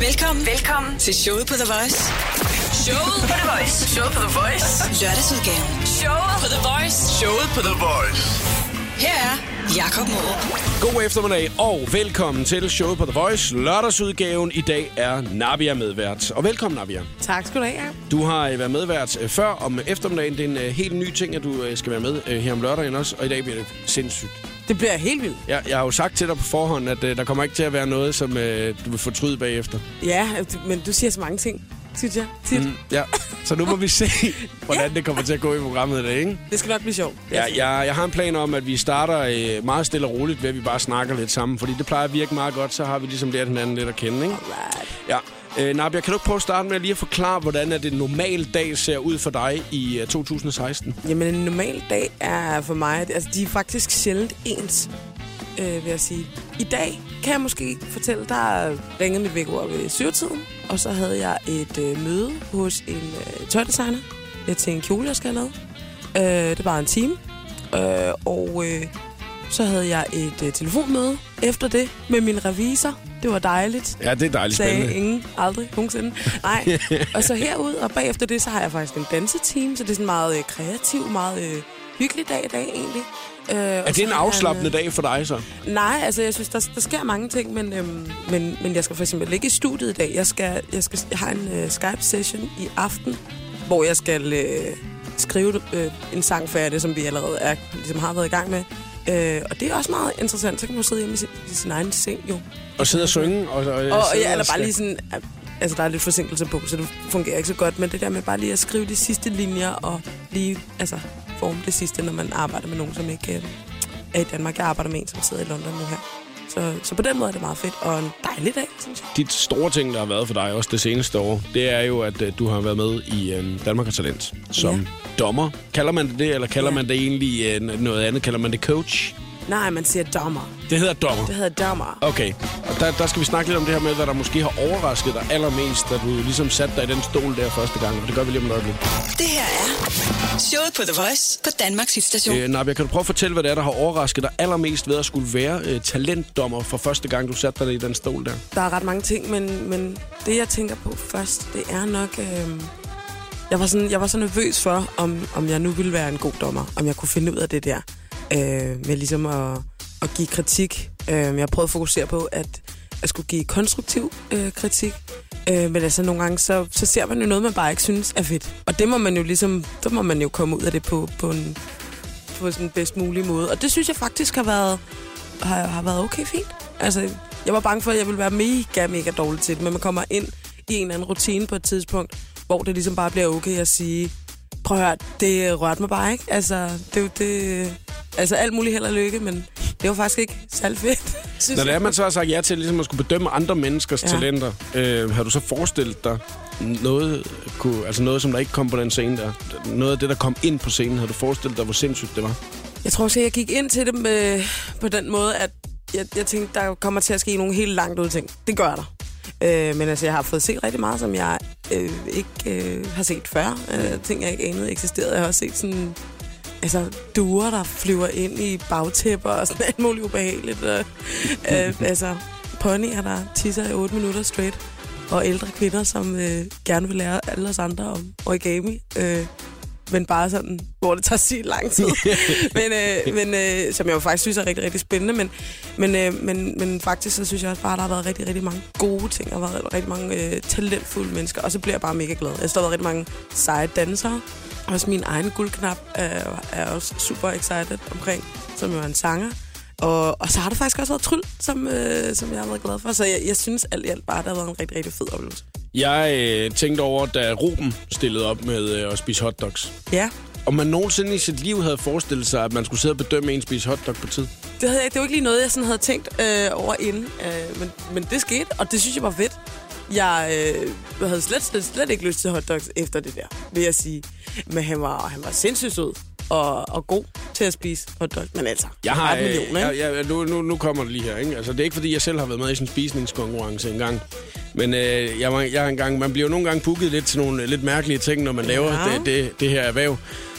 Velkommen, velkommen til showet på The Voice. Showet på The Voice. Showet på The Voice. Lørdagsudgaven. Showet på The Voice. Showet på The Voice. Her er Jakob Morup. God eftermiddag og velkommen til showet på The Voice. Lørdagsudgaven i dag er Navia medvært. Og velkommen Navia. Tak skal du have. Du har øh, været medvært øh, før om eftermiddagen. Det er en øh, helt ny ting, at du skal være med her om lørdagen også. Og i dag bliver det sindssygt. Det bliver helt vildt. Jeg, jeg har jo sagt til dig på forhånd, at øh, der kommer ikke til at være noget, som øh, du vil fortryde bagefter. Ja, men du siger så mange ting, synes jeg. Tit. Mm. Ja. Så nu må vi se, hvordan det kommer til at gå i programmet i dag, ikke? Det skal nok blive sjovt. Ja, jeg, jeg har en plan om, at vi starter øh, meget stille og roligt ved, at vi bare snakker lidt sammen. Fordi det plejer at virke meget godt, så har vi ligesom lært hinanden lidt at kende, ikke? Alright. Ja. Øh, Nabia, kan du ikke prøve at starte med at lige at forklare, hvordan er det en normal dag ser ud for dig i øh, 2016? Jamen, en normal dag er for mig... Altså, de er faktisk sjældent ens, øh, vil jeg sige. I dag kan jeg måske fortælle, der ringede mit vækord ved syvetiden, og så havde jeg et øh, møde hos en øh, tøjdesigner øh, til en kjole, jeg skal have lavet. Øh, det var en time. Øh, og øh, så havde jeg et øh, telefonmøde efter det med min revisor. Det var dejligt. Ja, det er dejligt sagde spændende. ingen aldrig nogensinde. Nej. og så herud, og bagefter det, så har jeg faktisk en danseteam, så det er sådan meget øh, kreativ, meget øh, hyggelig dag i dag egentlig. Øh, Er det en afslappende dag for dig så? Nej, altså jeg synes, der, der sker mange ting, men, øhm, men, men jeg skal for eksempel ikke i studiet i dag. Jeg, skal, jeg, skal, jeg har en øh, Skype-session i aften, hvor jeg skal øh, skrive øh, en sang færdig, som vi allerede er, ligesom har været i gang med. Øh, og det er også meget interessant. Så kan man sidde hjemme i sin, i sin egen seng, jo. Og sidde og synge? Og, og, Og, sidde ja, eller og bare lige sådan... Altså, der er lidt forsinkelse på, så det fungerer ikke så godt. Men det der med bare lige at skrive de sidste linjer og lige altså, forme det sidste, når man arbejder med nogen, som ikke øh, er i Danmark. Jeg arbejder med en, som sidder i London nu her. Så, så på den måde er det meget fedt, og en dejlig dag, synes jeg. Dit store ting, der har været for dig også det seneste år, det er jo, at øh, du har været med i øh, Danmark har Talent som Ja. dommer. Kalder man det det, eller kalder Ja. man det egentlig øh, noget andet? Kalder man det coach? Nej, man siger dommer. Det hedder dommer. Det hedder dommer. Okay, og der, der skal vi snakke lidt om det her med, hvad der måske har overrasket dig allermest, da du ligesom satte dig i den stol der første gang, og det gør vi lige om et øjeblik. Det her er showet på The Voice på Danmarks hitstation. Øh, Nabia, kan du prøve at fortælle, hvad det er, der har overrasket dig allermest ved at skulle være øh, talentdommer for første gang, du satte dig i den stol der? Der er ret mange ting, men, men det, jeg tænker på først, det er nok... Øh, jeg, var sådan, jeg var så nervøs for, om, om jeg nu ville være en god dommer. Om jeg kunne finde ud af det der. Øh, med ligesom at, at give kritik. Øh, jeg prøvede at fokusere på, at jeg skulle give konstruktiv øh, kritik. Øh, men altså nogle gange, så, så ser man jo noget, man bare ikke synes er fedt. Og det må man jo ligesom, der må man jo komme ud af det på, på en på sådan bedst mulig måde. Og det synes jeg faktisk har været, har, har været okay fint. Altså, jeg var bange for, at jeg ville være mega, mega dårlig til det, men man kommer ind i en eller anden rutine på et tidspunkt, hvor det ligesom bare bliver okay at sige, prøv at høre, det rørte mig bare ikke. Altså, det er jo det... Altså, alt muligt held og lykke, men det var faktisk ikke særlig fedt. Synes Når det er, man så har sagt ja til ligesom at skulle bedømme andre menneskers ja. Ja. talenter, øh, har du så forestillet dig noget, kunne, altså noget, som der ikke kom på den scene der? Noget af det, der kom ind på scenen, har du forestillet dig, hvor sindssygt det var? Jeg tror også, jeg gik ind til det med, på den måde, at jeg, jeg tænkte, der kommer til at ske nogle helt langt ud ting. Det gør der. Øh, men altså, jeg har fået set rigtig meget, som jeg øh, ikke øh, har set før. Øh, ting, jeg ikke anede eksisterede. Jeg har også set sådan... Altså, duer, der flyver ind i bagtæpper og sådan alt muligt ubehageligt. Og, øh, altså, ponyer, der tisser i 8 minutter straight. Og ældre kvinder, som øh, gerne vil lære alle os andre om origami. Øh, men bare sådan, hvor det tager sig lang tid. men øh, men øh, som jeg jo faktisk synes er rigtig, rigtig spændende. Men, men, øh, men, men faktisk så synes jeg også bare, at der har været rigtig, rigtig mange gode ting. Der har været rigtig mange øh, talentfulde mennesker. Og så bliver jeg bare mega glad. Jeg der har været rigtig mange seje dansere. Også min egen guldknap er, er også super excited omkring, som jo er en sanger. Og, og så har der faktisk også været Tryl, som, øh, som jeg har været glad for. Så jeg, jeg synes alt i alt bare, at det har været en rigtig, rigtig fed oplevelse. Jeg øh, tænkte over, da Ruben stillede op med øh, at spise hotdogs. Ja, Om man nogensinde i sit liv havde forestillet sig, at man skulle sidde og bedømme en spise hotdog på tid. det, havde jeg, det var ikke lige noget, jeg sådan havde tænkt øh, over inden. Øh, men, men det skete, og det synes jeg var fedt. Jeg øh, havde slet, slet, slet ikke lyst til hotdogs efter det der, vil jeg sige. Men han var, han var sindssygt sød og, og god til at spise hotdogs. Men altså, Jeg har, ret million, øh, ikke? jeg, jeg, nu, nu, nu kommer det lige her. Ikke? Altså, det er ikke, fordi jeg selv har været med i sådan en spisningskonkurrence engang. Men øh, jeg, var, jeg har engang, man bliver jo nogle gange booket lidt til nogle øh, lidt mærkelige ting, når man laver Ja. det, det, det her erhverv.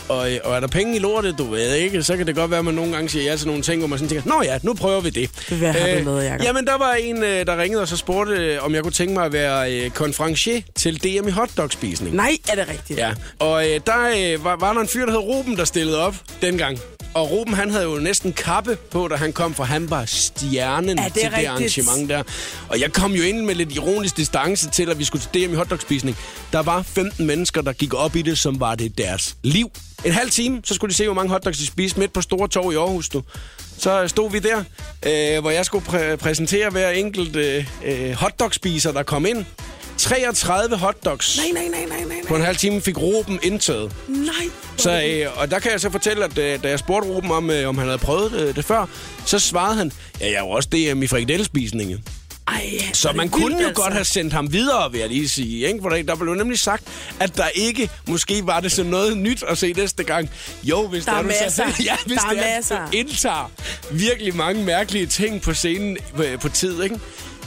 Og, øh, og er der penge i lortet, du ved ikke, så kan det godt være, at man nogle gange siger ja til nogle ting, hvor man sådan tænker, nå ja, nu prøver vi det. Hvad har du med, Jacob? Jamen, der var en, øh, der ringede og så spurgte, øh, om jeg kunne tænke mig at være øh, konferencier til DM i hotdogspisning. Nej, er det rigtigt? Ja, og øh, der øh, var, var der en fyr, der hed Ruben, der stillede op dengang. Og Ruben, han havde jo næsten kappe på, da han kom, for han var stjernen Er det til det rigtigt? arrangement der. Og jeg kom jo ind med lidt ironisk distance til, at vi skulle til DM i hotdogspisning. Der var 15 mennesker, der gik op i det, som var det deres liv. En halv time, så skulle de se, hvor mange hotdogs de spiste midt på Store Torv i Aarhus. Du. Så stod vi der, øh, hvor jeg skulle præ- præsentere hver enkelt øh, øh, hotdogspiser, der kom ind. 33 hotdogs Nej, nej, nej, nej, nej, på en halv time fik Ruben indtaget. nej. Så, øh, og der kan jeg så fortælle, at øh, da jeg spurgte Ruben om, øh, om han havde prøvet øh, det før, så svarede han, ja, jeg er jo også DM i frikadellespisning. Så er man kunne vildt, jo altså. godt have sendt ham videre, vil jeg lige sige. Ikke? For der, der blev nemlig sagt, at der ikke, måske var det så noget nyt at se næste gang. Jo, hvis Der er du så, masser. ja, hvis Der er det er, masser. du indtager virkelig mange mærkelige ting på scenen på, på tid, ikke?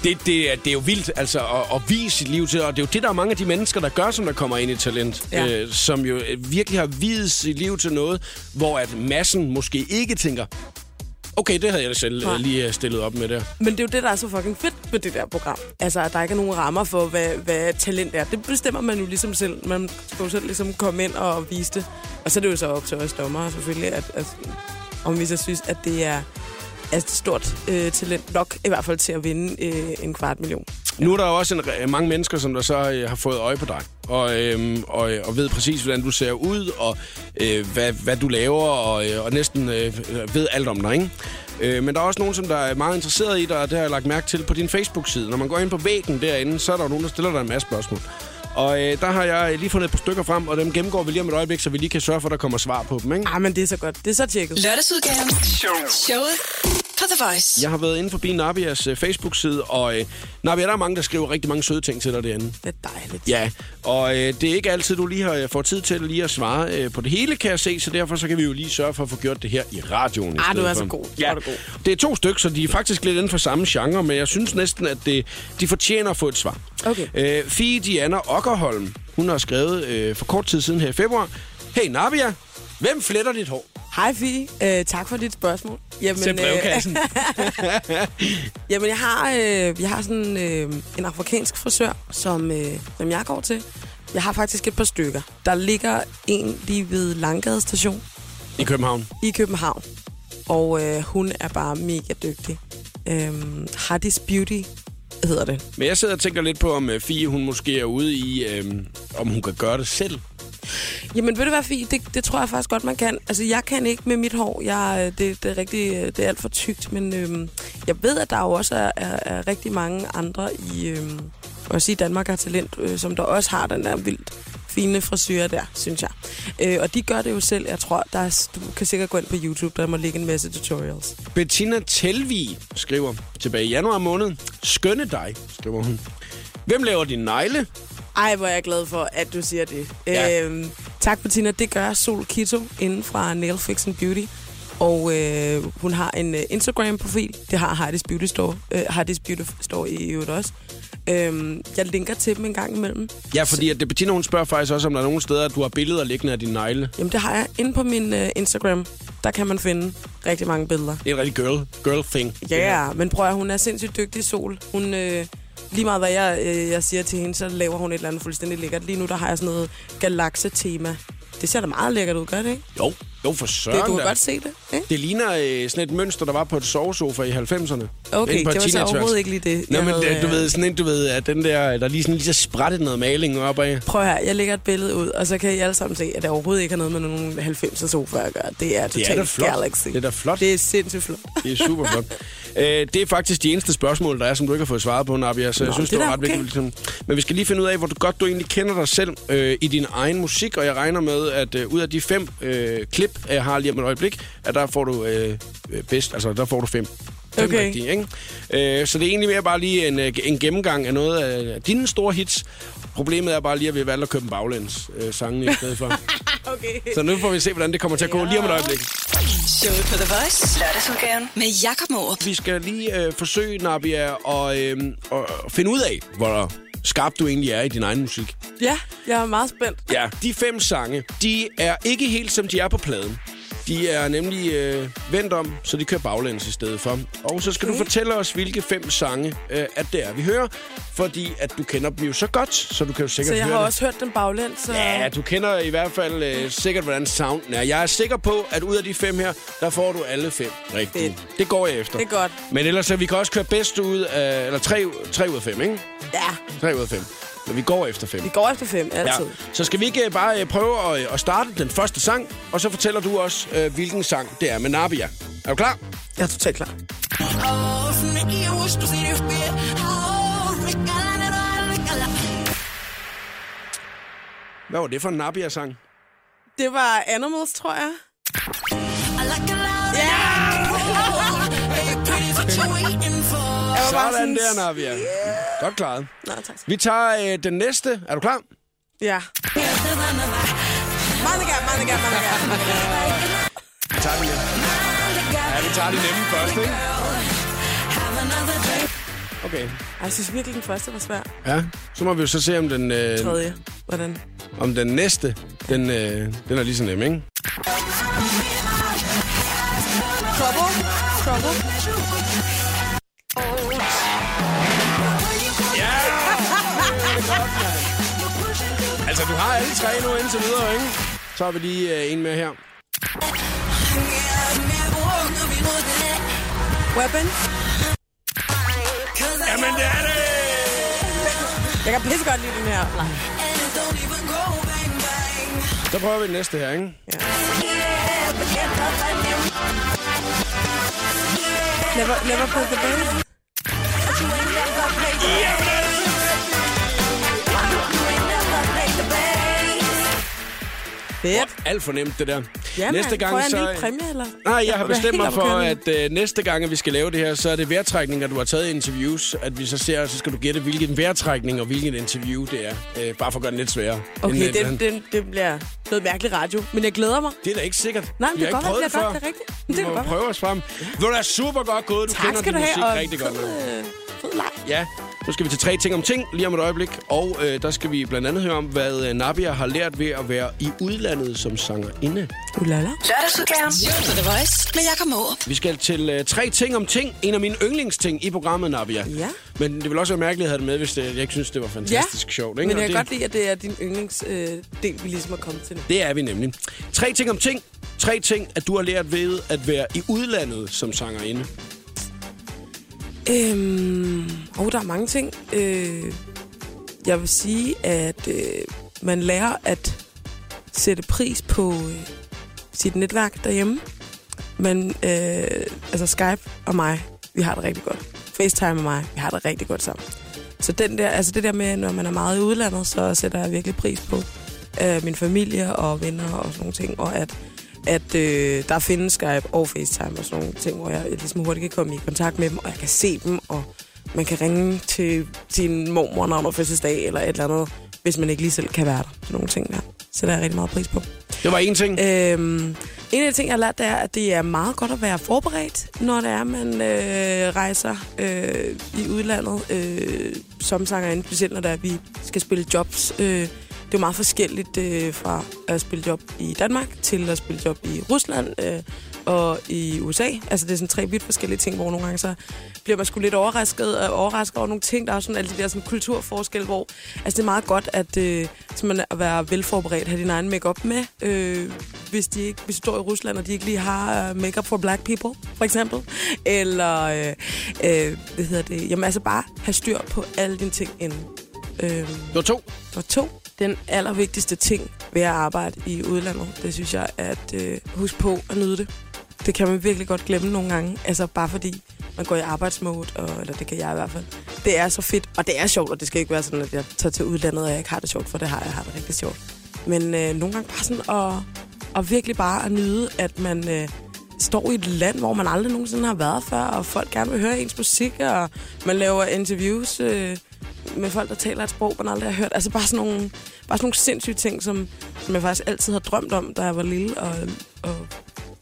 Det, det, er, det er jo vildt altså, at, at vise sit liv til, og det er jo det, der er mange af de mennesker, der gør, som der kommer ind i talent. Ja. Øh, som jo øh, virkelig har videt sit liv til noget, hvor at massen måske ikke tænker, okay, det havde jeg selv Nej. øh, lige øh, stillet op med der. Men det er jo det, der er så fucking fedt ved det der program. Altså, at der ikke er nogen rammer for, hvad, hvad talent er. Det bestemmer man jo ligesom selv. Man skal jo selv ligesom komme ind og vise det. Og så er det jo så op til os dommere selvfølgelig, at, at om vi så synes, at det er er et stort øh, talent nok, i hvert fald til at vinde øh, en kvart million. Nu er der jo også en, mange mennesker, som der så øh, har fået øje på dig, og, øhm, og, og ved præcis, hvordan du ser ud, og øh, hvad, hvad du laver, og, øh, og næsten øh, ved alt om dig, ikke? Øh, men der er også nogen, som der er meget interesseret i dig, og det har jeg lagt mærke til på din Facebook-side. Når man går ind på væggen derinde, så er der jo nogen, der stiller dig en masse spørgsmål. Og øh, der har jeg lige fundet et par stykker frem, og dem gennemgår vi lige om et øjeblik, så vi lige kan sørge for, at der kommer svar på dem, ikke? Ah, men det er så godt. Det er så tjekket. Lørdagsudgaven. Showet på The Voice. Jeg har været inde forbi Nabias øh, Facebook-side, og øh, Nabia, der er mange, der skriver rigtig mange søde ting til dig derinde. Det er dejligt. Ja, og øh, det er ikke altid, du lige har øh, får tid til lige at svare øh, på det hele, kan jeg se, så derfor så kan vi jo lige sørge for at få gjort det her i radioen. Ah, du er så for. god. Ja, Hvor er du god. det er to stykker, så de er faktisk lidt inden for samme genre, men jeg synes næsten, at det, de fortjener at få et svar. Okay. Øh, Fie Diana Okkerholm, hun har skrevet øh, for kort tid siden her i februar. Hey Nabia, hvem fletter dit hår? Hej Fie. Øh, tak for dit spørgsmål. Jamen, Til brevkassen. Jamen, jeg har, øh, jeg har sådan øh, en afrikansk frisør, som, øh, som jeg går til. Jeg har faktisk et par stykker. Der ligger en lige ved Langgade station I København. i København. Og øh, hun er bare mega dygtig. Øh, Hardys Beauty hedder det. Men jeg sidder og tænker lidt på, om øh, Fie hun måske er ude i, øh, om hun kan gøre det selv. Jamen, ved du hvad, Fie? Det, det tror jeg faktisk godt, man kan. Altså, jeg kan ikke med mit hår. Jeg, øh, det, det, er rigtig, øh, det er alt for tykt, men øhm, jeg ved, at der jo også er, er, er rigtig mange andre i, øhm, også i Danmark har talent, øh, som der også har den der vildt fine frisyrer der, synes jeg. Øh, og de gør det jo selv. Jeg tror, der er, du kan sikkert gå ind på YouTube, der må ligge en masse tutorials. Bettina Telvi skriver tilbage i januar måned. Skønne dig, skriver hun. Hvem laver din negle? Ej, hvor er jeg glad for, at du siger det. Ja. Øhm, tak, Bettina. Det gør Sol Kito inden fra Nail Fix and Beauty. Og øh, hun har en øh, Instagram-profil. Det har Heidi's Beauty Store. Øh, Heidi's Beauty Store i øvrigt også. Øhm, jeg linker til dem en gang imellem. Ja, fordi at det, Bettina hun spørger faktisk også, om der er nogle steder, at du har billeder liggende af din negle. Jamen, det har jeg inde på min øh, Instagram. Der kan man finde rigtig mange billeder. Det er en rigtig girl, girl thing. Ja, yeah, men prøv at hun er sindssygt dygtig, Sol. Hun, øh, lige meget hvad jeg, øh, jeg siger til hende, så laver hun et eller andet fuldstændig lækkert. Lige nu, der har jeg sådan noget galakse-tema. Det ser da meget lækkert ud, gør det ikke? Jo, jo for søren Det, du kan godt se det, ikke? Det ligner øh, sådan et mønster, der var på et sovesofa i 90'erne. Okay, på det var så overhovedet ikke lige det. Nå, jeg men havde, det, du øh, ved, sådan en, du ved, at den der, der lige sådan lige så sprættet noget maling op af. Prøv her, jeg lægger et billede ud, og så kan I alle sammen se, at det overhovedet ikke har noget med nogen 90'er sofa at gøre. Det er Det er totalt flot. Galaxy. Det er da flot. Det er sindssygt flot. Det er super flot. Øh, det er faktisk de eneste spørgsmål, der er, som du ikke har fået svaret på, Nabia, så jeg Nå, synes, det det, er var ret okay. vigtigt. Men vi skal lige finde ud af, hvor du godt du egentlig kender dig selv øh, i din egen musik, og jeg regner med, at øh, ud af de fem øh, klip, jeg har lige om et øjeblik, at der får du øh, øh, bedst, altså der får du fem. Fem Okay. rigtige, ikke? Øh, så det er egentlig mere bare lige en, øh, en gennemgang af noget af dine store hits. Problemet er bare lige, at vi har valgt at købe en baglæns øh, sangen i stedet for. Okay. så nu får vi se, hvordan det kommer til at gå lige om et øjeblik. Showet på The Voice. Lørdagsudgaven med Jakob Morup. Vi skal lige øh, forsøge, Nabia, at, øh, at finde ud af, hvor skarp du egentlig er i din egen musik. Ja, jeg er meget spændt. Ja, de fem sange, de er ikke helt som de er på pladen. De er nemlig øh, vendt om, så de kører baglæns i stedet for. Og så skal okay. du fortælle os, hvilke fem sange øh, at det er, vi hører. Fordi at du kender dem jo så godt, så du kan jo sikkert Så jeg høre har det. også hørt den baglæns. Så... Ja, du kender i hvert fald øh, sikkert, hvordan sounden er. Jeg er sikker på, at ud af de fem her, der får du alle fem rigtigt. Fedt. Det går jeg efter. Det er godt. Men ellers, så vi kan også køre bedst ud af... Eller tre, tre ud af fem, ikke? Ja, Tre ud af fem. Men vi går efter fem. vi går efter fem altid. Ja. Så skal vi ikke øh, bare øh, prøve at, øh, at starte den første sang, og så fortæller du også, øh, hvilken sang det er med Nabia. Er du klar? Jeg er totalt klar. Hvad var det for en Nabia-sang? Det var Animals, tror jeg. Sådan der, Nabia. Godt klaret. Nå, tak. Vi tager øh, den næste. Er du klar? Ja. Manega, manega, manega. Vi tager den nemme. Ja, vi tager de nemme først, ikke? Okay. Jeg synes virkelig, den første var svær. Ja, så må vi jo så se, om den, øh, Tredje. Hvordan? om den næste, den, øh, den er lige så nem, ikke? Trouble? Trouble? Altså, du har alle tre nu indtil videre, ikke? Så har vi lige øh, en med her. Weapon? Jamen, det er det! Jeg kan pisse godt lide den her. Så prøver vi den næste her, ikke? Ja. Never, never put the bass. Fedt. Alt for nemt, det der. Ja, næste gang, får jeg en så... lille præmie, eller? Nej, jeg har bestemt mig for, at øh, næste gang, at vi skal lave det her, så er det vejrtrækninger, du har taget i interviews. At vi så ser, så skal du gætte, hvilken vejrtrækning og hvilken interview det er. Øh, bare for at gøre det lidt sværere. Okay, det, det, det bliver noget mærkelig radio, men jeg glæder mig. det er da ikke sikkert. Nej, men det har kan ikke godt det det er godt, det er rigtigt. Men det godt prøve os frem. Det var da super godt gået. Du Tak kender din du musik have, rigtig godt øh, fed leg. Ja, nu skal vi til tre ting om ting lige om et øjeblik. Og øh, der skal vi blandt andet høre om, hvad øh, Nabia har lært ved at være i udlandet som sangerinde. Ulala. Lørdagsudgaven. The Voice med Jakob Morup. Vi skal til øh, tre ting om ting. En af mine yndlingsting i programmet, Nabia. Ja. Men det ville også være mærkeligt at have det med, hvis det, jeg ikke synes, det var fantastisk ja, sjovt. Ikke? men jeg kan det, godt lide, at det er din yndlingsdel, øh, del, vi ligesom er kommet til nu. det er vi nemlig. Tre ting om ting. Tre ting, at du har lært ved at være i udlandet som sangerinde. Øhm, og der er mange ting. Øh, jeg vil sige, at øh, man lærer at sætte pris på øh, sit netværk derhjemme. Men øh, altså Skype og mig, vi har det rigtig godt. FaceTime og mig, vi har det rigtig godt sammen. Så den der, altså det der med, når man er meget i udlandet, så sætter jeg virkelig pris på øh, min familie og venner og sådan nogle ting. Og at, at øh, der findes Skype og FaceTime og sådan nogle ting, hvor jeg ligesom hurtigt kan komme i kontakt med dem, og jeg kan se dem, og man kan ringe til sin mormor, når hun har fødselsdag, eller et eller andet, hvis man ikke lige selv kan være der. Sådan nogle ting der. Så der er jeg rigtig meget pris på. Det var en ting. Øhm, en af de ting, jeg har lært, det er, at det er meget godt at være forberedt, når det er, man øh, rejser øh, i udlandet øh, som sangerinde, specielt når det er, at vi skal spille jobs. Øh, det er jo meget forskelligt øh, fra at spille job i Danmark til at spille job i Rusland øh, og i USA. Altså det er sådan tre vidt forskellige ting, hvor nogle gange så bliver man sgu lidt overrasket, øh, overrasket over nogle ting. Der er sådan alle de der sådan, kulturforskel, hvor altså, det er meget godt at, øh, man at være velforberedt, have din egen makeup med. Øh, hvis, de ikke, hvis du står i Rusland, og de ikke lige har uh, makeup for black people, for eksempel. Eller, øh, øh, hvad hedder det, jamen altså bare have styr på alle dine ting inden. Øh, var to. og to, den allervigtigste ting ved at arbejde i udlandet, det synes jeg, er at øh, huske på at nyde det. Det kan man virkelig godt glemme nogle gange, altså bare fordi man går i arbejdsmode, og, eller det kan jeg i hvert fald. Det er så fedt, og det er sjovt, og det skal ikke være sådan, at jeg tager til udlandet, og jeg ikke har det sjovt, for det har jeg, har det rigtig sjovt. Men øh, nogle gange bare sådan at, at virkelig bare at nyde, at man øh, står i et land, hvor man aldrig nogensinde har været før, og folk gerne vil høre ens musik, og man laver interviews øh, med folk, der taler et sprog, man aldrig har hørt. Altså bare sådan nogle, bare sådan nogle sindssyge ting, som, som jeg faktisk altid har drømt om, da jeg var lille. Og, og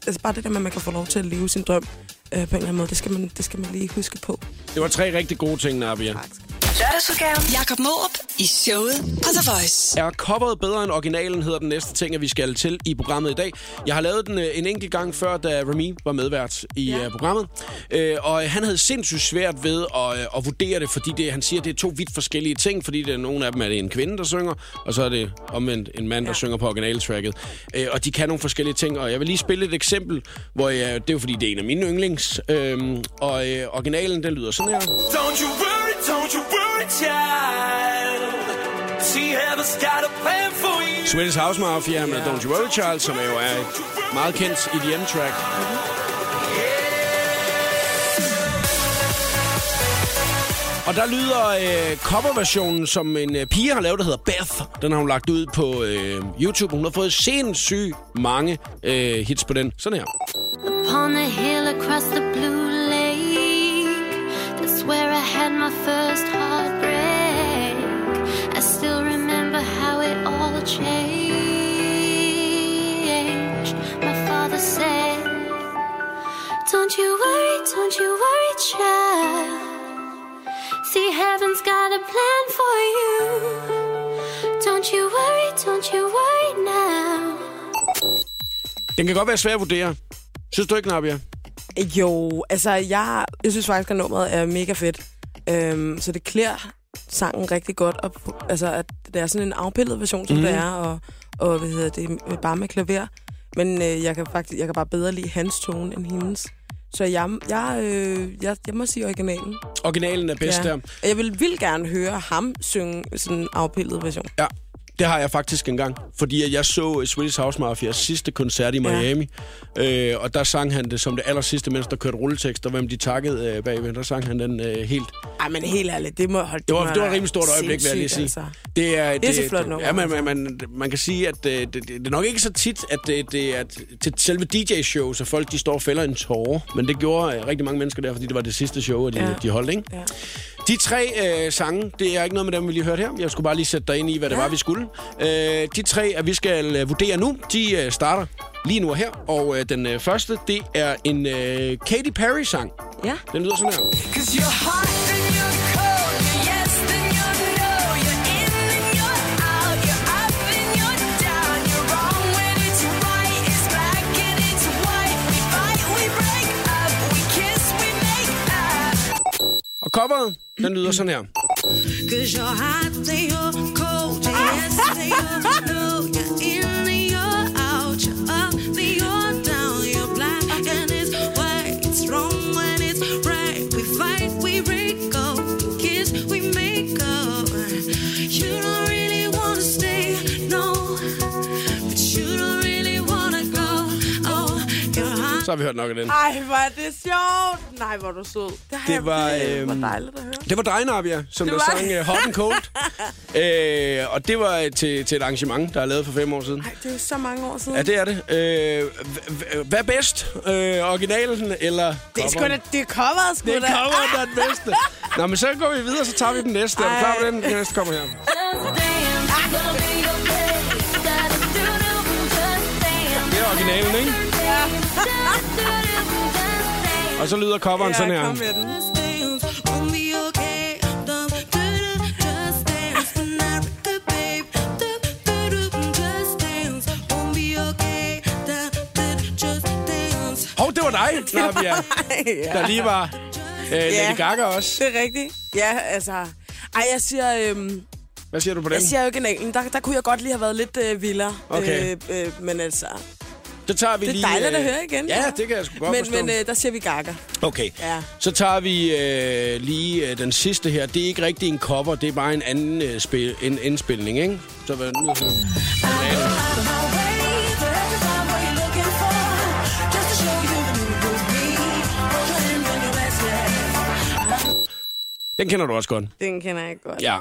altså bare det der med, at man kan få lov til at leve sin drøm øh, på en eller anden måde, det skal man, det skal man lige huske på. Det var tre rigtig gode ting, Nabia. Tak. Lørdagsudgaven. Jakob Måb i showet på The Voice. Er coveret bedre end originalen, hedder den næste ting, at vi skal til i programmet i dag. Jeg har lavet den øh, en enkelt gang før, da Remy var medvært i ja. programmet. Øh, og han havde sindssygt svært ved at, øh, at vurdere det, fordi det, han siger, at det er to vidt forskellige ting, fordi det er nogle af dem er det en kvinde, der synger, og så er det omvendt en mand, der ja. synger på originaltracket. Øh, og de kan nogle forskellige ting, og jeg vil lige spille et eksempel, hvor jeg, det er jo fordi, det er en af mine yndlings. Øh, og øh, originalen, den lyder sådan her. Don't you worry, don't you worry, child. See, heaven's got a plan for you. Swedish House Mafia med Don't You Worry Child, som er jo er et meget kendt EDM-track. Og der lyder øh, coverversionen, som en øh, pige har lavet, der hedder Beth. Den har hun lagt ud på øh, YouTube. Hun har fået sindssygt mange øh, hits på den. Sådan her. Upon the hill across the blue where I had my first heartbreak. I still remember how it all changed. My father said, Don't you worry, don't you worry, child. See, heaven's got a plan for you. Don't you worry, don't you worry now. Den kan godt være svær at vurdere. Synes du ikke, Nabia? Jo, altså jeg, jeg synes faktisk, at nummeret er mega fedt. Øhm, så det klæder sangen rigtig godt. Og, altså, at det er sådan en afpillet version, som mm. det er, og, og hvad hedder det, bare med klaver. Men øh, jeg kan faktisk jeg kan bare bedre lide hans tone end hendes. Så jeg, jeg, øh, jeg, jeg må sige originalen. Originalen er bedst ja. der. Jeg vil vildt gerne høre ham synge sådan en afpillet version. Ja, det har jeg faktisk engang. Fordi jeg så Swedish House Mafias sidste koncert i Miami. Ja. Øh, og der sang han det som det aller sidste, mens der kørte rulletekst, og hvem de takkede øh, bagved. Der sang han den øh, helt. Ej, men helt ærligt, det må holde Det var, det var et rimelig stort øjeblik, vil jeg lige sige. Altså. Det er, Det er så flot nummer, Ja, man, man, man, man kan sige, at øh, det, det, det er nok ikke så tit, at det, det er til selve DJ-shows, at folk de står og fælder en tårer. Men det gjorde øh, rigtig mange mennesker der, fordi det var det sidste show, at de. Ja. de holdt, ikke? Ja. De tre øh, sange, det er ikke noget med dem, vi lige hørte her. Jeg skulle bare lige sætte dig ind i, hvad det Ja. var, vi skulle. Øh, de tre, at vi skal øh, vurdere nu, de øh, starter lige nu og her. Og øh, den øh, første, det er en øh, Katy Perry-sang. Ja. Den lyder sådan her. Og coveret, den lyder sådan her. Så har vi hørt nok af den. Ej, hvor er det sjovt. Nej, hvor er du sød. Det, har Det var, øhm, hvor dejligt at høre. Det var dig, Nabia, som Det der var sang uh, Hot and Cold. øh, og det var til, til et arrangement, der er lavet for fem år siden. Ej, det er jo så mange år siden. Ja, det er det. Øh, hvad er bedst? Øh, originalen eller det er sgu da, det er coveret, sgu Det er da. coveren, der er den bedste. Nå, men så går vi videre, så tager vi den næste. Er du klar på den? Den næste kommer her. Det er originalen, ikke? Og så lyder coveren sådan Ja, her. kom med den. Hov, det var dig, Nabia, ja. der lige var øh, Lady Gaga også. Det er rigtigt. Ja, altså... Ej, jeg siger, øhm, Hvad siger du på den? jeg siger originalen. Der, der kunne jeg godt lige have været lidt øh, vildere. Okay. Øh, øh, men altså... Så tager vi Det er lige, dejligt at øh, høre igen. Ja, det kan jeg sgu godt men, forstå. Men øh, der siger vi Gaga. Okay, Ja. så tager vi øh, lige øh, den sidste her. Det er ikke rigtig en cover, det er bare en anden øh, spil, en indspilning, ikke? Så hvad nu? Den kender du også godt. Den kender jeg godt. Ja.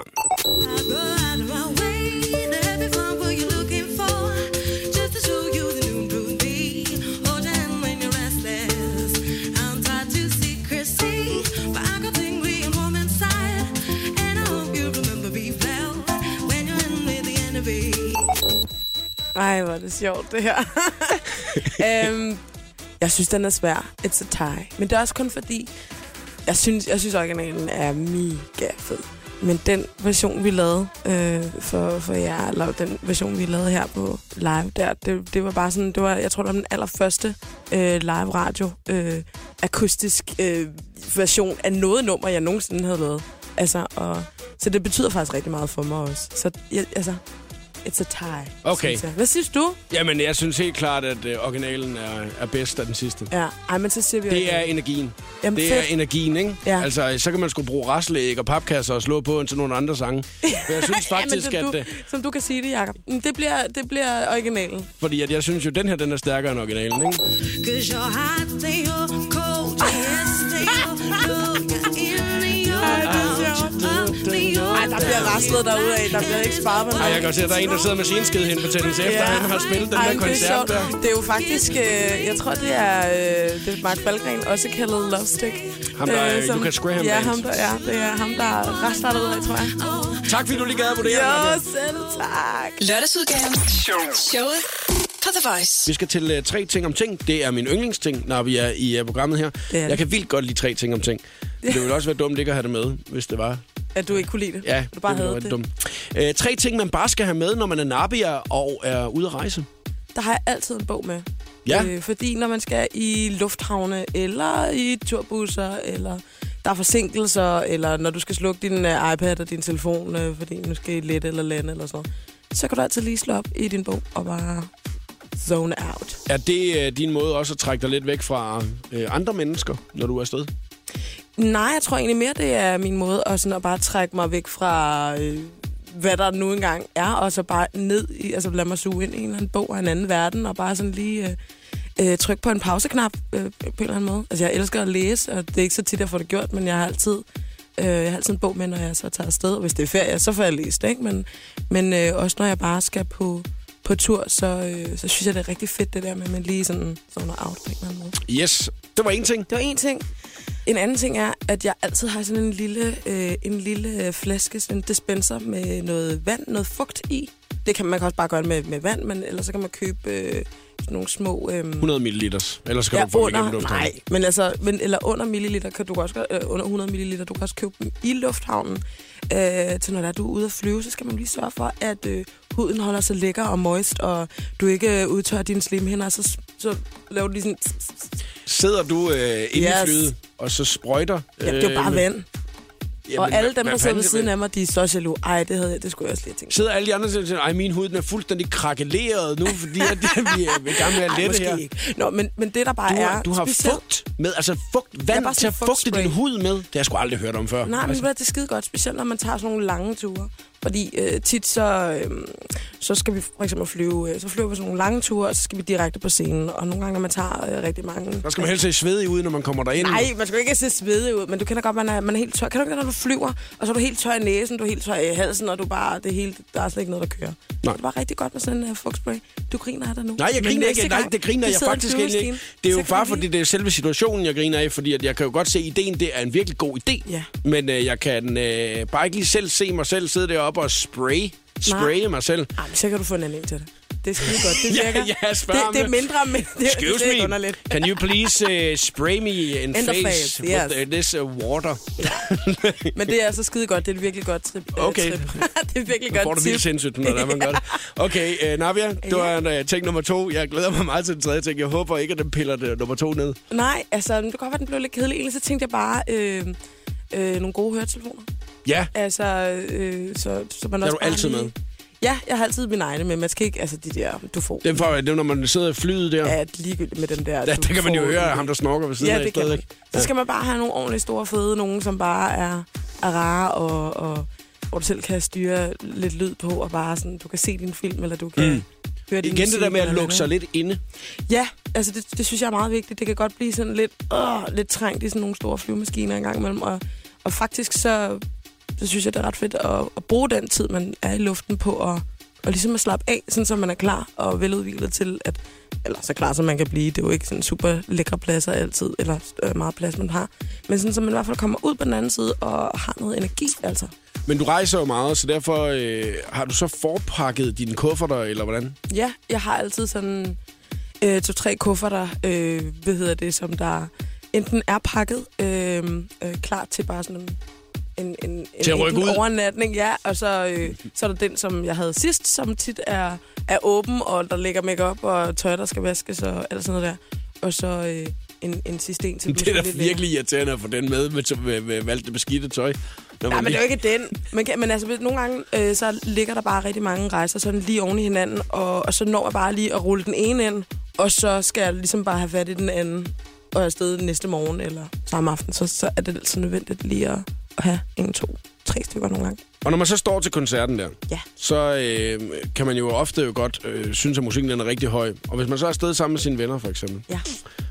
Ej, hvor er det sjovt, det her. øhm, jeg synes, den er svær. It's a tie. Men det er også kun fordi, jeg synes, jeg synes originalen er mega fed. men den version, vi lavede øh, for, for jer, eller den version, vi lavede her på live, der, det, det var bare sådan, det var, jeg tror, det var den allerførste øh, live radio øh, akustisk øh, version af noget nummer, jeg nogensinde havde lavet. Altså, og, så det betyder faktisk rigtig meget for mig også. Så jeg, altså, it's a tie. Okay. synes jeg. Hvad synes du? Jamen, jeg synes helt klart, at øh, originalen er, er bedst af den sidste. Ja, ej, men så siger vi... Det er energien. Jamen, det fedt. er energien, ikke? Ja. Altså, så kan man sgu bruge raslæg og papkasser og slå på til nogle andre sange. Men jeg synes faktisk, ja, men at... som, øh, du, som du kan sige det, Jacob. Det bliver, det bliver originalen. Fordi at jeg synes jo, den her, den er stærkere end originalen, ikke? Der bliver raslet derude af. Der bliver ikke sparet på Ej, noget. jeg kan se, at der er en, der sidder med senskidehindbetændelse efter, at han har spillet den Ej, der det er koncert sjovt. der. Det er jo faktisk, øh, jeg tror, det er, øh, det er Mark Falgren, også kaldet Love Stick. Ham, der er Lucas Graham Ja, ham der, ja, det er ham, der er ret startet ud af, tror jeg. Tak fordi du lige gad at vurdere Jo, selv tak. Lørdagsudgaven. Showet på The Voice. Vi skal til uh, tre ting om ting. Det er min yndlingsting, når vi er i uh, programmet her. Det er det. Jeg kan vildt godt lide tre ting om ting. Det ville også være dumt ikke at have det med, hvis det var. At du ikke kunne lide det. Ja, du bare det havde det. dumt. Uh, tre ting, man bare skal have med, når man er nabier og er ude at rejse. Der har jeg altid en bog med. Ja. Øh, fordi når man skal i lufthavne, eller i turbusser, eller der er forsinkelser, eller når du skal slukke din uh, iPad og din telefon, uh, fordi nu skal I eller lande eller sådan noget, så kan du altid lige slå op i din bog og bare zone out. Er det uh, din måde også at trække dig lidt væk fra uh, andre mennesker, når du er afsted? Nej, jeg tror egentlig mere, det er min måde at, sådan, at bare trække mig væk fra, øh, hvad der nu engang er, og så bare ned i, altså lad mig suge ind i en eller anden bog af en anden verden, og bare sådan lige øh, øh, trykke på en pauseknap øh, på en eller anden måde. Altså, jeg elsker at læse, og det er ikke så tit, jeg får det gjort, men jeg har altid, øh, jeg har altid en bog med, når jeg så tager afsted. Og hvis det er ferie, så får jeg læst, ikke? Men, men øh, også når jeg bare skal på, på tur, så, øh, så synes jeg, det er rigtig fedt, det der med, at man lige sådan zoner out på en eller anden måde. Yes, det var en ting. Det var en ting. En anden ting er, at jeg altid har sådan en lille, øh, en lille flaske, sådan en dispenser med noget vand, noget fugt i. Det kan man kan også bare gøre med, med vand, men ellers så kan man købe øh, nogle små... Øh, 100 milliliter. Ellers kan ja, du få igennem under, lufthavnen. nej, men altså, men, eller under milliliter, kan du også, øh, under 100 milliliter, du kan også købe dem i lufthavnen. Øh, til når der er, du er ude at flyve, så skal man lige sørge for, at øh, huden holder sig lækker og moist, og du ikke øh, udtørrer dine slimhinder, så, så laver du lige sådan... Sidder du øh, inde yes. i flyet, og så sprøjter... Ja, det er jo bare med- vand. Jamen, og alle dem, der sidder ved siden af mig, de er så jaloux. Ej, det, havde jeg, det skulle jeg også lige tænkt. Sidder alle de andre og siger, ej, min hud den er fuldstændig krakeleret nu, fordi at, vi er i gang med at lette måske her. ikke. Nå, men, men det der bare Du er... har, du har specielt- fugt med, altså fugt, vand til at fugte din hud med. Det har jeg sgu aldrig hørt om før. Nej, men altså. det er skide godt, specielt når man tager sådan nogle lange ture. Fordi øh, tit så, øh, så skal vi for eksempel flyve, øh, så flyver vi sådan nogle lange ture, og så skal vi direkte på scenen. Og nogle gange, når man tager øh, rigtig mange... der skal man helst se svedig ud, når man kommer derind. Nej, man skal ikke se svedig ud, men du kender godt, man er, man er helt tør. Kan du ikke, når du flyver, og så er du helt tør i næsen, du er helt tør i halsen, og du bare, det helt, der er slet ikke noget, der kører. Nej. Det var rigtig godt med sådan en uh, fugtspray. Du griner af det nu. Nej, jeg griner ikke. Nej, det griner jeg faktisk ikke. Det er jo så bare fordi, det er selve situationen, jeg griner af, fordi at jeg kan jo godt se, at ideen det er en virkelig god idé. Ja. Men øh, jeg kan øh, bare ikke lige selv se mig selv sidde deroppe og spray, spraye mig selv. Ej, men så kan du få en anden en til det. Det er skide godt. Det Ja, virker. ja, spørg det, det er mindre, men det, Excuse det er underligt. can you please uh, spray me in, the face, face, with yes. uh, this uh, water? Men det er altså skide godt. Det er et virkelig godt trip. øh, Okay. trip. det er virkelig Nu får godt du vildt sindssygt, når det er, man gør det. Okay, uh, Navia, det var uh, ting nummer to. Jeg glæder mig meget til den tredje ting. Jeg håber ikke, at den piller det nummer to ned. Nej, altså, det kan godt være, den blev lidt kedelig. Egentlig så tænkte jeg bare øh, øh, nogle gode høretelefoner. Ja, Altså, øh, så, så man er også du altid lige... med. Ja, jeg har altid mine egne med. Man skal ikke, altså de der, du får. Den får, det er, når man sidder i flyet der. Ja, ligegyldigt med dem der. Ja, det kan man jo høre, ham der snorker ved siden Ja, af det kan man. Så skal man bare have nogle ordentligt store fede, nogen som bare er, er rare, og, og hvor du selv kan styre lidt lyd på, og bare sådan, du kan se din film, eller du kan Mm. høre din Igen det der med at lukke sig lidt inde. Ja, altså det, det synes jeg er meget vigtigt. Det kan godt blive sådan lidt, åh, lidt trængt i sådan nogle store flyvemaskiner en gang imellem. Og, og faktisk så, så synes jeg, det er ret fedt at, at bruge den tid, man er i luften på at, og ligesom at slappe af, sådan så man er klar og veludviklet til at eller så klar som man kan blive. Det er jo ikke sådan super lækre pladser altid, eller øh, meget plads, man har. Men sådan, så man i hvert fald kommer ud på den anden side og har noget energi, altså. Men du rejser jo meget, så derfor øh, har du så forpakket dine kufferter, eller hvordan? Ja, jeg har altid sådan øh, to-tre kufferter, øh, hvad hedder det, som der enten er pakket, øh, øh, klar til bare sådan en, en, en, Til at rykke en ud. overnatning, ja. Og så, øh, så er der den, som jeg havde sidst, som tit er, er åben, og der ligger makeup og tøj, der skal vaskes og alt sådan noget der. Og så øh, en, en sidste en til. Det er da virkelig irriterende at få den med, med, med, med, med alt det beskidte tøj. Når man men det er jo ikke den. Men, kan, men altså, nogle gange, øh, så ligger der bare rigtig mange rejser sådan lige oven i hinanden, og, og så når jeg bare lige at rulle den ene ind, og så skal jeg ligesom bare have fat i den anden, og afsted næste morgen eller samme aften, så, så er det altså nødvendigt lige at, at have en, to, tre stykker nogle gange. Og når man så står til koncerten der, Ja. så øh, kan man jo ofte jo godt øh, synes, at musikken den er rigtig høj. Og hvis man så er afsted sammen med sine venner, for eksempel, Ja.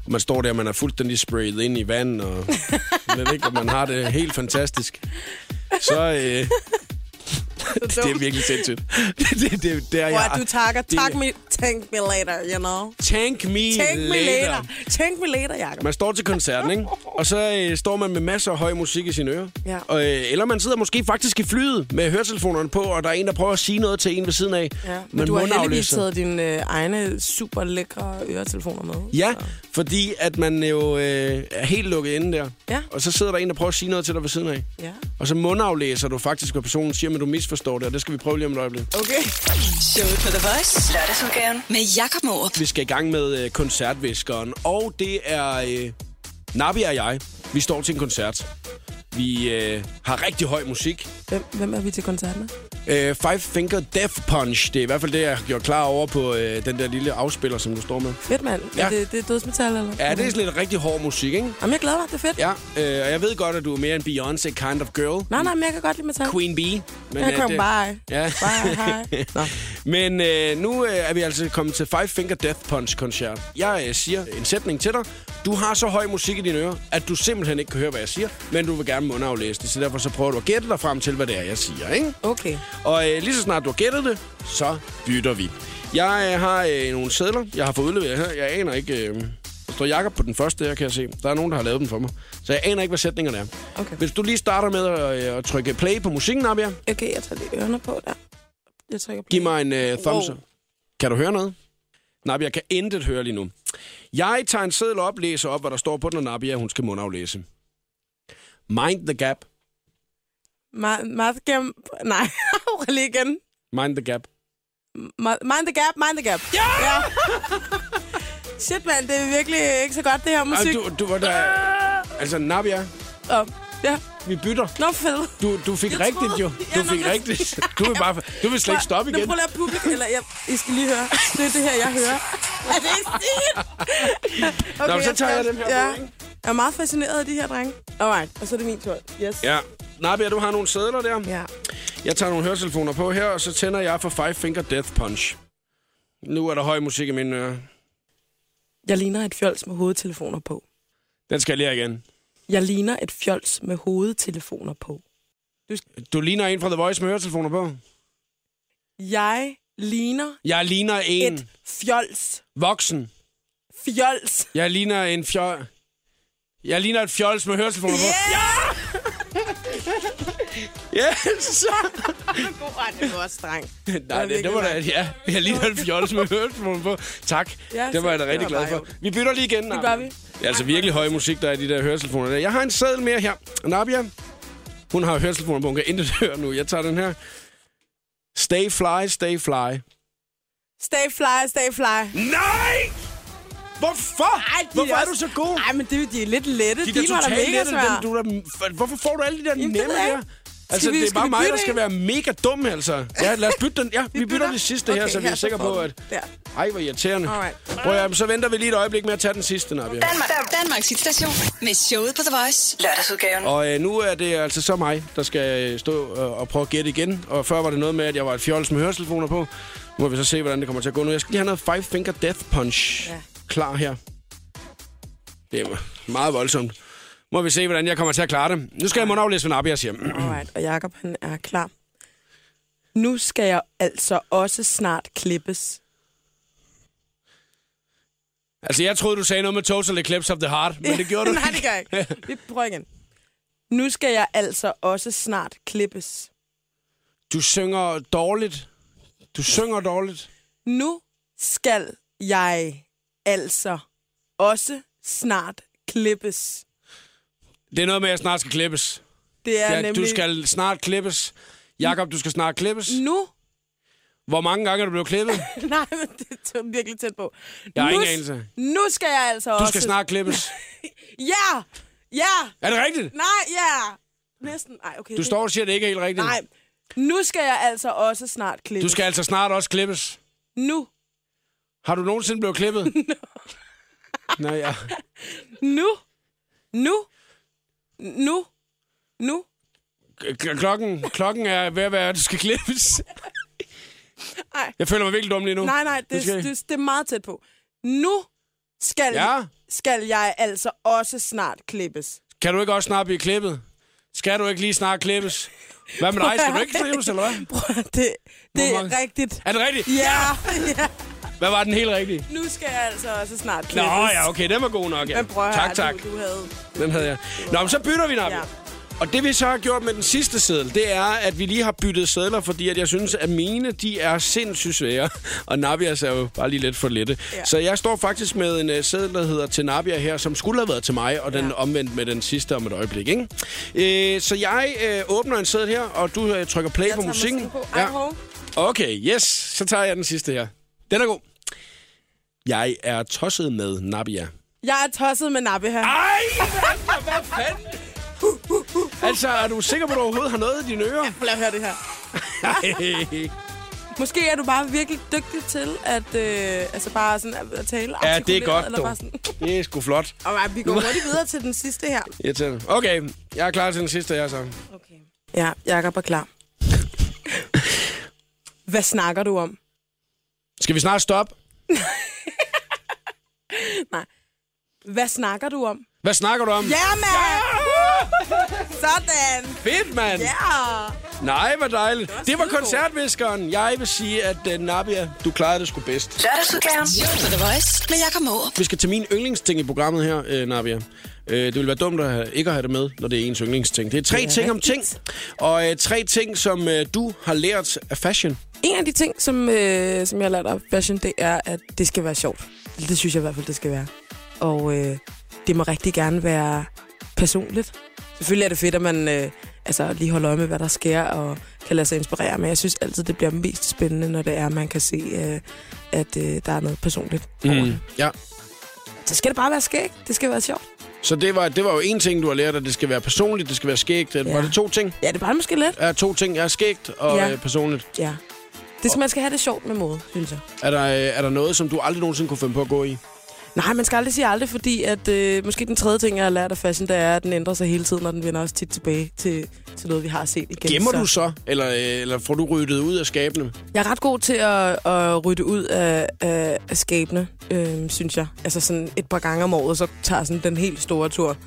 og man står der, og man er fuldstændig sprayet ind i vand, og, ved ikke, og man har det helt fantastisk, så... Øh, det er virkelig sindssygt. det, det, det, det er jeg. du takker, det- tak me, thank me later, you know. Tank me, Thank me later. later. Thank me later, Jacob. Man står til koncerten, ikke? Og så øh, står man med masser af høj musik i sine ører. Ja. Og, øh, eller man sidder måske faktisk i flyet med høretelefonerne på, og der er en, der prøver at sige noget til en ved siden af. Ja, men Man du har heldigvis taget dine øh, egne super lækre øretelefoner med. Ja, Så. fordi at man jo øh, er helt lukket inde der. Ja. Og så sidder der en, der prøver at sige noget til dig ved siden af. Ja. Og så mundaflæser du faktisk, hvad personen siger, men du misforstår det, og det skal vi prøve lige om et øjeblik. Okay. Showet på The Voice. Lørdagsudgaven med Jakob Morup. Vi skal i gang med øh, koncertviskeren, og det er øh, Nabi og jeg. Vi står til en koncert. Vi øh, har rigtig høj musik. Hvem, hvem er vi til koncerten med? Øh, Five Finger Death Punch, det er i hvert fald det, jeg har gjort klar over på øh, den der lille afspiller, som du står med. Fedt, mand. Ja. Ja. Det, det er dødsmetal, eller? Ja, det er sådan lidt rigtig hård musik, ikke? Jamen, jeg glæder mig. Det er fedt. Ja, øh, og jeg ved godt, at du er mere en Beyoncé kind of girl. Nej, nej, men jeg kan godt lide metal. Queen Bee. Men, Jeg øh, kom det- bare. Ja. Bye, hej. Nå. Men øh, nu øh, er vi altså kommet til Five Finger Death Punch-koncert. Jeg øh, siger en sætning til dig. Du har så høj musik i dine ører, at du simpelthen ikke kan høre, hvad jeg siger, men du vil gerne mundaflæse det, så derfor så prøver du at gætte dig frem til, hvad det er, jeg siger, ikke? Okay. Og øh, lige så snart du har gættet det, så bytter vi. Jeg øh, har øh, nogle sædler, jeg har fået udleveret her. Jeg aner ikke... Øh, der står Jakob på den første her, kan jeg se. Der er nogen, der har lavet den for mig. Så jeg aner ikke, hvad sætningerne er. Okay. Hvis du lige starter med at, øh, at trykke play på musikken, Nabia. Okay, jeg tager lige ørerne på der. Jeg trykker på. Giv mig en øh, thumbs Wow. Kan du høre noget? Nabia kan intet høre lige nu. Jeg tager en seddel op, læser op, hvad der står på den, og Nabia, hun skal mundaflæse. Mind the gap. Ma- Madgam... Nej, lige igen. Mind the gap. Ma- Mind the gap, mind the gap. Ja! ja. Shit, mand, det er virkelig ikke så godt, det her musik. du, du var der... Altså, Nabia, Og, ja, vi bytter. nå fedt. Du, du fik Jeg rigtigt, tror- jo. Ja, Du nå, fik jeg- rigtigt. Du vil, bare, du vil slet ikke stoppe Nå, igen. prøv lige at publikum, eller jeg, I skal lige høre. Det er det her, jeg hører. Er det ikke sygt? Okay, Nå, så tager jeg skal- dem her Ja. på, ikke? Jeg er meget fascineret af de her drenge. Alright, og så er det min tur. Yes. Ja. Nabia, du har nogle sædler der. ja. Jeg tager nogle høretelefoner på her, og så tænder jeg for Five Finger Death Punch. Nu er der høj musik i mine ører. Jeg ligner et fjols med hovedtelefoner på. Den skal jeg lige have igen. Jeg ligner et fjols med hovedtelefoner på. Du ligner en fra The Voice med høretelefoner på. Jeg ligner Jeg ligner en et fjols. voksen. Fjols. Jeg ligner en fjol... Jeg ligner et fjols med høretelefoner på. Ja! Yes! God, det var også streng. Nej, det, det var da... Ja, jeg ligner et fjols med høretelefoner på. Tak. Ja, det var jeg da rigtig glad for. Vi bytter lige igen. Det gør vi. Det er altså virkelig høj musik, der er i de der høretelefoner der. Jeg har en seddel mere her. Nabia, hun har høretelefoner på. Hun kan intet høre nu. Jeg tager den her. Stay fly, stay fly. Stay fly, stay fly. Nej! Hvorfor? Ej, de Hvorfor er også- du så god? Ej, men det, de er lidt lette. De De, da totalt lette, dem, du der, hvorfor får du alle de der Jamen, det nemme her? Altså, vi- det er bare mig, der skal en? være mega dum, altså. Ja, lad os bytte den. Ja, vi, vi bytter det sidste her, så vi er sikre på, at... Der. Ej, hvor irriterende. Alright. Prøv at, høre, så venter vi lige et øjeblik med at tage den sidste, Nabia. Danmark, Danmarks hitstation med showet på The Voice. Lørdagsudgaven. Og øh, nu er det altså så mig, der skal øh, stå øh, og prøve at gætte igen. Og før var det noget med, at jeg var et fjols med høretelefoner på. Nu må vi så se, hvordan det kommer til at gå nu. Jeg skal lige have noget Five Finger Death Punch Ja. Klar her. Det er meget voldsomt. Må vi se, hvordan jeg kommer til at klare det. Nu skal jeg mundaflæse, hvad Nabia siger. Alright, og Jacob han er klar. Nu skal jeg altså også snart klippes. Altså, jeg troede, du sagde noget med Total Eclipse of the Heart, men det gjorde du Nej, det gør jeg ikke. Vi prøver igen. Nu skal jeg altså også snart klippes. Du synger dårligt. Du synger dårligt. Nu skal jeg altså også snart klippes. Det er noget med, at jeg snart skal klippes. Det er Ja, nemlig... du skal snart klippes. Jakob, du skal snart klippes. Nu? Hvor mange gange er du blevet klippet? Nej, men det er virkelig tæt på. Jeg har nu, ingen anelse. Nu skal jeg altså Du også... skal snart klippes. Ja! Ja! Er det rigtigt? Nej, ja! Næsten. Nej, okay. Du det- står og siger, at det ikke er helt rigtigt. Nej. Nu skal jeg altså også snart klippe. Du skal altså snart også klippes. Nu. Har du nogensinde blevet klippet? Nej, ja. Nu. Nu. Nu. Nu. K- Klokken, klokken er ved at være, at du skal klippes. Ej. Jeg føler mig virkelig dum lige nu. Nej, nej, det, skal- det, det er meget tæt på. Nu skal, Ja? skal jeg altså også snart klippes. Kan du ikke også snart blive klippet? Skal du ikke lige snart klippes? Hvad med dig? Skal du ikke klippes, eller hvad? Prøv det, det er rigtigt. Er det rigtigt? Ja, ja. Hvad var den helt rigtige? Nu skal jeg altså også snart Nå, klippes. ja, okay, den var god nok, ja. Men prøv tak, høre, tak. Du, du havde... Den havde jeg. Nå, men så bytter vi, Nabi. Ja. Og det vi så har gjort med den sidste seddel, det er, at vi lige har byttet sædler, fordi at jeg synes, at mine, de er sindssygt svære. Og Nabias er jo bare lige lidt for lette. Ja. Så jeg står faktisk med en uh, seddel, der hedder til Nabia her, som skulle have været til mig, og den Ja. ja. omvendt med den sidste om et øjeblik. Ikke? Øh, så jeg øh, åbner en seddel her, og du øh, trykker play Jeg på musikken. på. Hov. Okay, yes. Så tager jeg den sidste her. Den er god. Jeg er tosset med Nabia. Jeg er tosset med her. Ej, hvad, hvad fanden? Altså, er du sikker på, at du overhovedet har noget i dine ører? Lad at høre det her. Ej. Måske er du bare virkelig dygtig til at, øh, altså bare sådan at, tale Ja, det er godt, eller bare sådan. Det er sgu flot. Og vi går hurtigt videre til den sidste her. Irriterende. Okay, jeg er klar til den sidste her så. Okay. Ja, Jakob er klar. Hvad snakker du om? Skal vi snart stoppe? Hvad snakker du om? Hvad snakker du om? Ja, mand! Sådan! Fedt, mand! Ja! Nej, hvor dejligt. Det var, skidegod. koncertviskeren. Jeg vil sige, at uh, Nabia, du klarede det sgu bedst. Lørdagsudgaven. The Voice med Jakob Morup. Vi skal til min yndlingsting i programmet her, uh, Nabia. Uh, det vil være dumt at have, ikke at have det med, når det er ens yndlingsting. Det er tre Det er ting om ting, rigtigt. og uh, tre ting, som uh, du har lært af fashion. En af de ting, som, øh, som jeg har lært af fashion, det er, at det skal være sjovt. Det synes jeg i hvert fald, det skal være. Og øh, det må rigtig gerne være personligt. Selvfølgelig er det fedt, at man øh, altså, lige holder øje med, hvad der sker, og kan lade sig inspirere. Men jeg synes altid, det bliver mest spændende, når det er, at man kan se, øh, at øh, der er noget personligt. det. Ja. Så skal det bare være skægt. Det skal være sjovt. Så det var, det var jo en ting, du har lært, at det skal være personligt, det skal være skægt. Ja. Ja. Var det to ting? Ja, det er bare måske let. Er to ting, er skægt og Ja. ja. personligt. Ja. Det skal, man skal have det sjovt med mode, synes jeg. Er der, øh, er der noget, som du aldrig nogensinde kunne finde på at gå i? Nej, man skal aldrig sige aldrig, fordi at øh, måske den tredje ting, jeg har lært af fashion, det er, at den ændrer sig hele tiden, og den vender også tit tilbage til, til noget, vi har set igen. Gemmer så du så, eller, øh, eller får du ryddet ud af skabene? Jeg er ret god til at, at rydde ud af, af, af skabene, øh, synes jeg. Altså sådan et par gange om året, så tager sådan den helt store tur.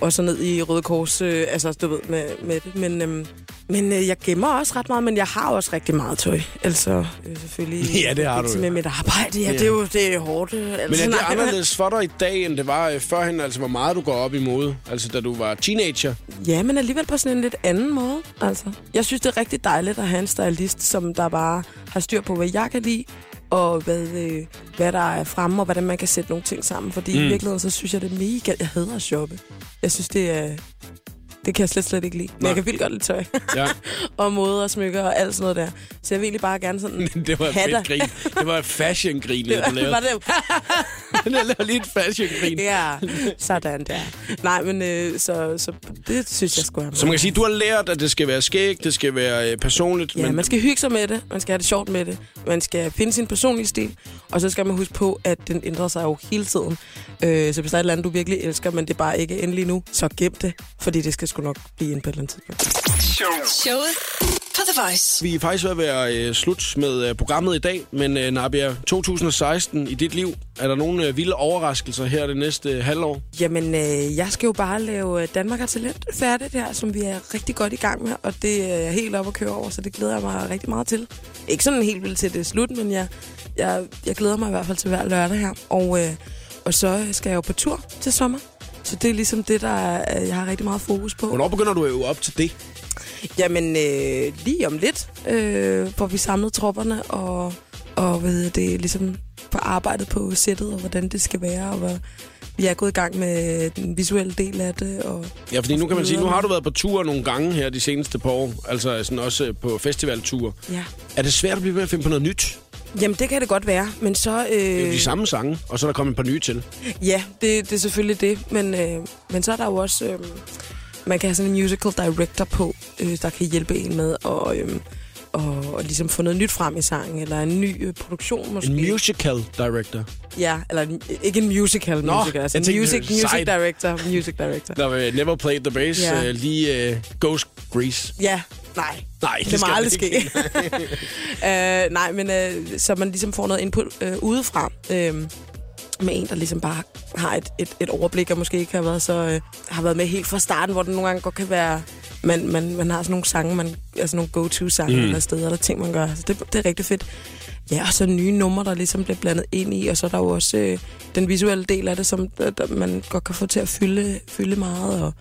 Og så ned i Røde Kors, øh, altså du ved, med, med det. Men, øhm, men øh, jeg gemmer også ret meget, men jeg har også rigtig meget tøj. Altså øh, selvfølgelig. Ja, det har du. Med mit arbejde, ja, Ja. det er jo det er hårdt. øh, Men Altså, er det nej, anderledes for dig i dag, end det var øh, førhen? Altså, hvor meget du går op i mode? Altså, da du var teenager? Ja, men alligevel på sådan en lidt anden måde. Altså, jeg synes, det er rigtig dejligt at have en stylist, som der bare har styr på, hvad jeg kan lide, og hvad, øh, hvad der er fremme, og hvordan man kan sætte nogle ting sammen. Fordi mm. i virkeligheden, så synes jeg, det er mega... Jeg hader at shoppe. Jeg synes, det er... Det kan jeg slet, slet ikke lide. Men Nej. jeg kan vildt godt lide tøj. Ja. og mode og smykker og alt sådan noget der. Så jeg vil egentlig bare gerne sådan... det var et fedt grin. Det var et fashion-grin, Det du var, lavede. var det, Jeg lavede lige et fashion-grin. ja, sådan der. Nej, men øh, så, så det synes jeg skulle have. Så man kan sige, du har lært, at det skal være skægt, det skal være øh, personligt. Ja, men man skal hygge sig med det, man skal have det sjovt med det, man skal finde sin personlige stil, og så skal man huske på, at den ændrer sig jo hele tiden. Øh, så hvis der er et eller andet, du virkelig elsker, men det bare ikke er endelig nu, så gem det, fordi det skal sgu nok blive en på et eller andet tidspunkt. Showet på The Voice. Vi er faktisk ved at være øh, slut med øh, programmet i dag, men øh, Nabia, 2016 i dit liv, er der nogle øh, vilde overraskelser her det næste øh, halvår? Jamen, øh, jeg skal jo bare lave Danmark har talent færdigt her, som vi er rigtig godt i gang med, og det er helt op at køre over, så det glæder jeg mig rigtig meget til. Ikke sådan helt vildt til det slut, men jeg, jeg, jeg glæder mig i hvert fald til hver lørdag her. Og, øh, og så skal jeg jo på tur til sommer. Så det er ligesom det, der er, jeg har rigtig meget fokus på. Hvornår begynder du at øve op til det? Jamen, øh, lige om lidt øh, får vi samlet tropperne, og, og hedder det, ligesom på arbejdet på sættet, og hvordan det skal være, og hvor vi er gået i gang med den visuelle del af det. Og Ja, fordi nu kan man sige, nu har du været på tur nogle gange her de seneste par år, altså sådan også øh, på festivalture. Ja. Er det svært at blive ved at finde på noget nyt? Jamen, det kan det godt være, men så... Øh, Det er jo de samme sange, og så er der kommet et par nye til. Ja, det, det er selvfølgelig det, men, øh, men så er der jo også... Øh, man kan have sådan en musical director på, øh, der kan hjælpe en med at... Øh, og, ligesom få noget nyt frem i sangen, eller en ny øh, produktion måske. En musical director. Ja, eller en, ikke en musical Nå, musical, altså en music, music director, music director. Der var Never Played the Bass, Ja. uh, lige uh, Ghost Grease. Ja, nej. Nej, Det, det må aldrig ske. uh, nej, men uh, så man ligesom får noget input uh, udefra. Uh, med en, der ligesom bare har et, et, et overblik, og måske ikke har været, så, uh, har været med helt fra starten, hvor det nogle gange godt kan være... Man, man, man har sådan nogle sange, man, altså nogle go-to-sange mm. eller steder, eller ting, man gør. Så det, det er rigtig fedt. Ja, og så nye numre, der ligesom bliver blandet ind i, og så er der jo også øh, den visuelle del af det, som der, der, man godt kan få til at fylde, fylde meget, og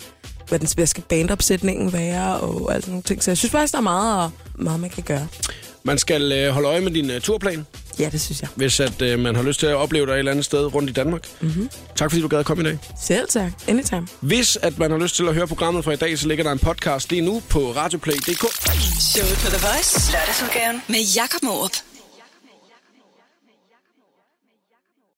hvad, den, hvad skal bandopsætningen være, og alt sådan nogle ting. Så jeg synes faktisk, der er meget, meget man kan gøre. Man skal uh, holde øje med din uh, turplan, Ja, det synes jeg. hvis at, uh, man har lyst til at opleve dig et eller andet sted rundt i Danmark. Mm-hmm. Tak fordi du gad at komme i dag. Selv tak. Anytime. Hvis at man har lyst til at høre programmet fra i dag, så ligger der en podcast lige nu på radioplay.dk. Showet på The Voice. Lørdagsudgaven med Jakob Morup.